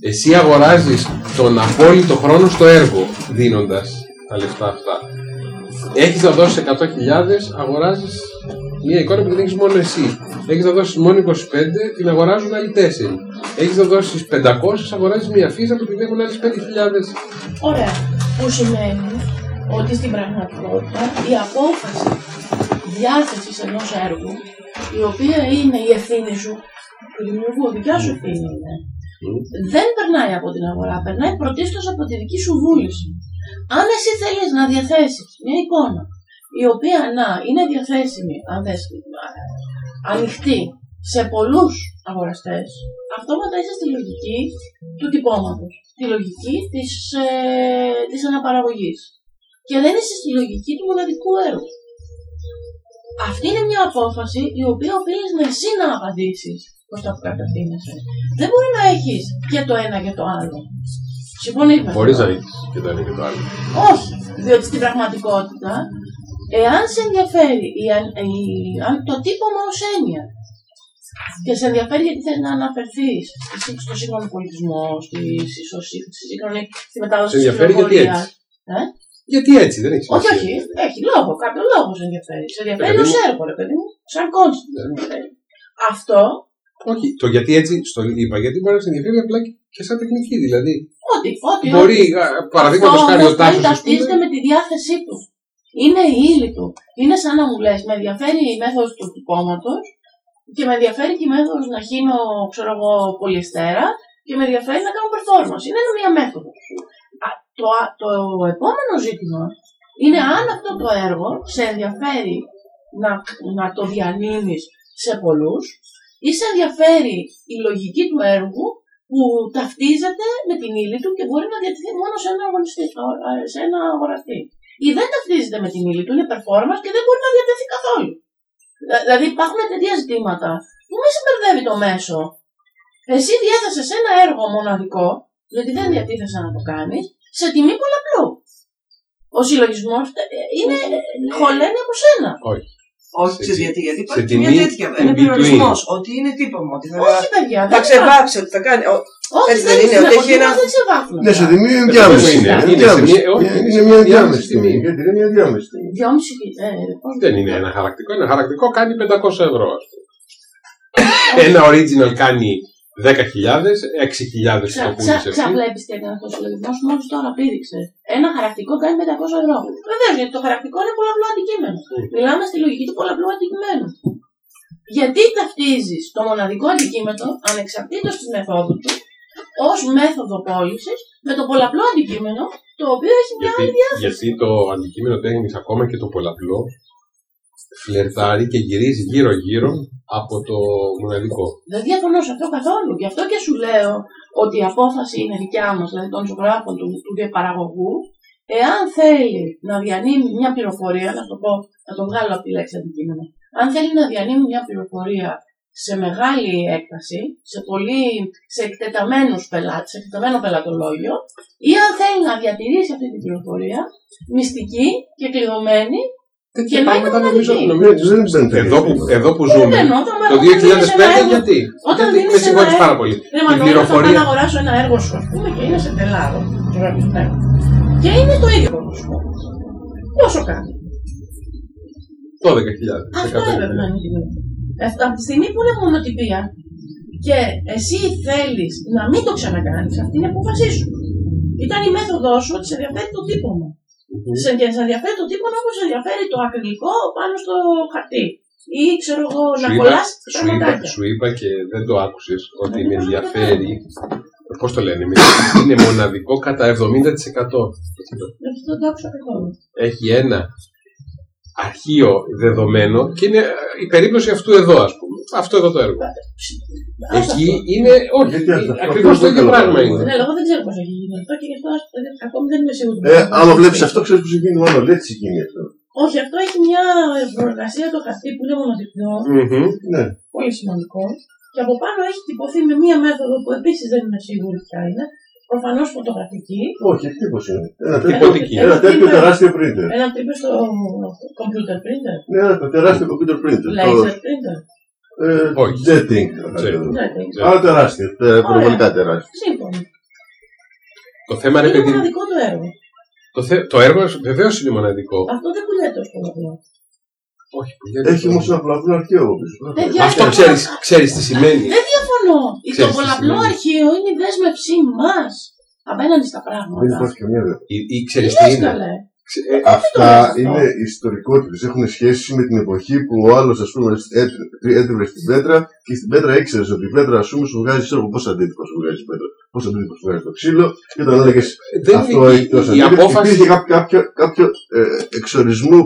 Εσύ αγοράζεις τον απόλυτο χρόνο στο έργο δίνοντας τα λεφτά αυτά. Έχεις να δώσεις 100.000, αγοράζεις μια εικόνα που την έχεις μόνο εσύ. Έχεις να δώσεις μόνο 25, την αγοράζουν άλλοι 4. Έχεις να δώσεις 500, αγοράζεις μια φύσα που την έχουν άλλες 5.000. Ωραία. Που σημαίνει ότι στην πραγματικότητα η απόφαση διάθεσης ενός έργου, η οποία είναι η ευθύνη σου, του δημιουργού, δικιά σου ευθύνη είναι, δεν περνάει από την αγορά. Περνάει πρωτίστως από τη δική σου βούληση. Αν εσύ θέλεις να διαθέσεις μια εικόνα η οποία να είναι διαθέσιμη, αν δες, ε, ανοιχτή σε πολλούς αγοραστές, αυτόματα είσαι στη λογική του τυπώματος, τη λογική της, ε, της αναπαραγωγής και δεν είσαι στη λογική του μοναδικού έργου. Αυτή είναι μια απόφαση η οποία οφείλεις εσύ να απαντήσεις. 28 κατευθύνεσαι. Δεν μπορεί να έχεις και το ένα και το άλλο. Συμφωνείτε. Μπορείς να έχεις και το ένα και το άλλο. Όχι. Διότι στην πραγματικότητα, εάν σε ενδιαφέρει η, η, το τύπομα ως έννοια και σε ενδιαφέρει γιατί θέλει να αναφερθείς στο σύγχρονο πολιτισμό, στη, σύγχρονη στη μετάδοση της πληροφορίας. Ε? Γιατί έτσι, δεν έχει Όχι, όχι, έχει λόγο, κάποιο λόγο σε ενδιαφέρει. Σε ενδιαφέρει ως έργο, ρε παιδί μου, σαν concept. Αυτό όχι, το γιατί έτσι στο είπα, γιατί μπορεί να σε ενδιαφέρει απλά και σαν τεχνική, δηλαδή. Ό,τι, ό,τι. Μπορεί, παραδείγματος χάρη, ο Τάσος. ταυτίζεται με τη διάθεσή του. Είναι η ύλη του. Είναι σαν να μου λες, με ενδιαφέρει η μέθοδος του κόμματος και με ενδιαφέρει και η μέθοδος να χύνω, ξέρω εγώ, πολυεστέρα και με ενδιαφέρει να κάνω performance. Είναι μία μέθοδος. Το, το επόμενο ζήτημα είναι αν αυτό το έργο σε ενδιαφέρει να, να το διανύμεις σε πολλούς ή σε ενδιαφέρει η λογική του έργου που ταυτίζεται με την ύλη του και μπορεί να διατηθεί μόνο σε ένα, αγωνιστή, σε ένα αγοραστή. Ή δεν ταυτίζεται με την ύλη του, είναι performance και δεν μπορεί να διατεθεί καθόλου. Δηλαδή υπάρχουν τέτοια ζητήματα που μη σε μπερδεύει το μέσο. Εσύ διέθεσες ένα έργο μοναδικό, γιατί δεν διατίθεσαι να το κάνεις, σε τιμή πολλαπλού. Ο συλλογισμός είναι χωλένει από σένα. Όχι. Όχι, ξέρεις γιατί, γιατί υπάρχει μια τέτοια. Ένα περιορισμό. Ότι είναι τύπωμα. Ότι θα, Όχι, παιδιά. θα ξεβάψει, ότι θα κάνει. Όχι, Έτσι δεν είναι. Ότι έχει ένα. Δεν ξεβάφουν. Ναι, σε τιμή είναι διάμεση. είναι, Είναι είναι διάμεση. σε μια- όχι, Είναι είναι μια μια διάμεση τιμή. τιμή. Γιατί είναι μια διάμεση τιμή. Δυόμιση. ε, πώς- Δεν είναι ένα χαρακτικό. Ένα χαρακτικό κάνει 500 ευρώ, ας πούμε. Ένα original κάνει 10.000, 6.000 το Ξα, πουλήσει ξα, εσύ. ξαβλέπεις τι έκανε αυτός ο συλλογισμό που μόλις τώρα πήδηξε. Ένα χαρακτικό κάνει 500 ευρώ. Βεβαίως, γιατί το χαρακτικό είναι πολλαπλό αντικείμενο. Μιλάμε στη λογική του πολλαπλού αντικειμένου. Γιατί ταυτίζεις το μοναδικό αντικείμενο, ανεξαρτήτως της μεθόδου του, ως μέθοδο πώλησης με το πολλαπλό αντικείμενο, το οποίο έχει μια Γιατί, άλλη διάθεση. γιατί το αντικείμενο τέχνης ακόμα και το πολλαπλό φλερτάρει και γυρίζει γύρω-γύρω από το μοναδικό. Δεν διαφωνώ σε αυτό καθόλου. Γι' αυτό και σου λέω ότι η απόφαση είναι δικιά μας, δηλαδή των ζωγράφων του, του διαπαραγωγού, εάν θέλει να διανύμει μια πληροφορία, να το πω, να το βγάλω από τη λέξη αντικείμενο, αν θέλει να διανύμει μια πληροφορία σε μεγάλη έκταση, σε, πολύ, σε εκτεταμένους πελάτες, σε εκτεταμένο πελατολόγιο, ή αν θέλει να διατηρήσει αυτή την πληροφορία μυστική και κλειδωμένη και να είναι μετά νομίζω, μοναδική. νομίζω Δεν μπαίνετε. εδώ, που, εδώ που Δεν ζούμε, εννοώ, όταν- το όταν δίνεις ένα 2005 έργο- γιατί. όταν γιατί δίνεις με ένα συγχωρείς έργο- πάρα πολύ. Δεν Η μα πάω να πληροφορία. αγοράσω ένα έργο σου, ας πούμε, και είναι σε πελάρο. Και είναι το ίδιο ποσοστό. Πόσο κάνει; 12.000. Αυτό έπρεπε να είναι η τιμή. Αυτό, από τη στιγμή που είναι μονοτυπία και εσύ θέλεις να μην το ξανακάνεις, αυτή είναι η απόφασή σου. Ήταν η μέθοδός σου ότι σε ενδιαφέρει το τύπωμα. Σε, και σε ενδιαφέρει το τύπωμα όπως σε ενδιαφέρει το ακριλικό πάνω στο χαρτί. Ή ξέρω εγώ να Σου είπα, κολλάς σου, είπα, πραγματάκια. σου είπα και δεν το άκουσες ότι με ενδιαφέρει. Πώς το λένε, με- είναι μοναδικό κατά 70%. Αυτό δεν το άκουσα καθόλου. Έχει ένα αρχείο δεδομένο και είναι η περίπτωση αυτού εδώ, ας πούμε. Αυτό εδώ το έργο. Εκεί είναι, όχι, Γιατί αυτό- ακριβώς αυτό το ίδιο δεν πράγμα καταλαβαίνω. είναι. Ναι, αλλά εγώ δεν ξέρω πώς έχει γίνει αυτό και γι' αυτό ε, ακόμη δεν είμαι σίγουρη. Ε, άμα βλέπεις αυτό, ξέρεις πώ γίνει μάλλον. Έτσι γίνει αυτό. Όχι, αυτό έχει μια προεργασία το χαρτί που είναι μονοτυπικό, Μμμ. Ναι. πολύ σημαντικό. Και από πάνω έχει τυπωθεί με μια μέθοδο που επίσης δεν είμαι σίγουρη ποια είναι. Προφανώς φωτογραφική. Όχι, εκτύπω είναι. Ένα τέτοιο, Τυπωτική. ένα τέτοιο τεράστιο printer. Ένα τρίπε στο computer printer. Ναι, ένα τεράστιο computer printer. Το- Laser printer. Ε, Όχι. Jetting. Jetting. Ναι, Άρα τεράστια. τε- Προβολικά τεράστια. Σύμφωνα. Το θέμα είναι, Είναι παιδί, μοναδικό το έργο. το, θε, το έργο βεβαίως είναι μοναδικό. Αυτό δεν πουλιέται ως πολλαπλό. Όχι, που γίνεται Έχει το- όμως ένα πλαφόν αρχαίο πίσω. Παιδιά, Αυτό δεν- ξέρεις, ξέρεις τι σημαίνει. Δεν διαφωνώ. Το Ξέρεις τι πολλαπλό σημαίνει. αρχείο είναι η δέσμευσή μας απέναντι στα Δεν πράγματα. υπάρχει καμία δεύτερη. Ή, ή ξέρεις τι Λες είναι. Καλέ. Ξε- ε, Αυτά αυτό. είναι ιστορικότητες. Έχουν σχέση με την εποχή που ο άλλος, ας πούμε, έτρεβε στην πέτρα και στην πέτρα ήξερε ότι η πέτρα, ας πούμε, σου βγάζει ξέρω εγώ πόσο αντίτυπο σου βγάζει η πέτρα. Πόσο αντίτυπο σου βγάζει το ξύλο. Και όταν έλεγες δεν αυτό είναι έχει τόσο η, η αντίτυπο, απόφαση. υπήρχε κάποιο, κάποιο, κάποιο ε, εξορισμού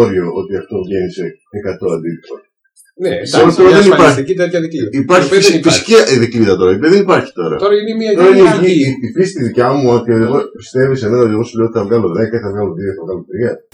όριο ότι αυτό βγαίνει σε 100 αντίτυπο. Ναι, Σε όλο εντάξει, το μια δεν ασφαλιστική τέτοια δικλίδα. Υπάρχει Το οποίο δεν φυσική, φυσική δικλίδα τώρα, η οποία δεν υπάρχει τώρα. Τώρα είναι μια Τώρα είναι η, γενική. η, η φύση τη δικιά μου ότι εγώ πιστεύεις σε μένα ότι εγώ σου λέω ότι θα βγάλω 10, θα βγάλω 2, θα βγάλω 3.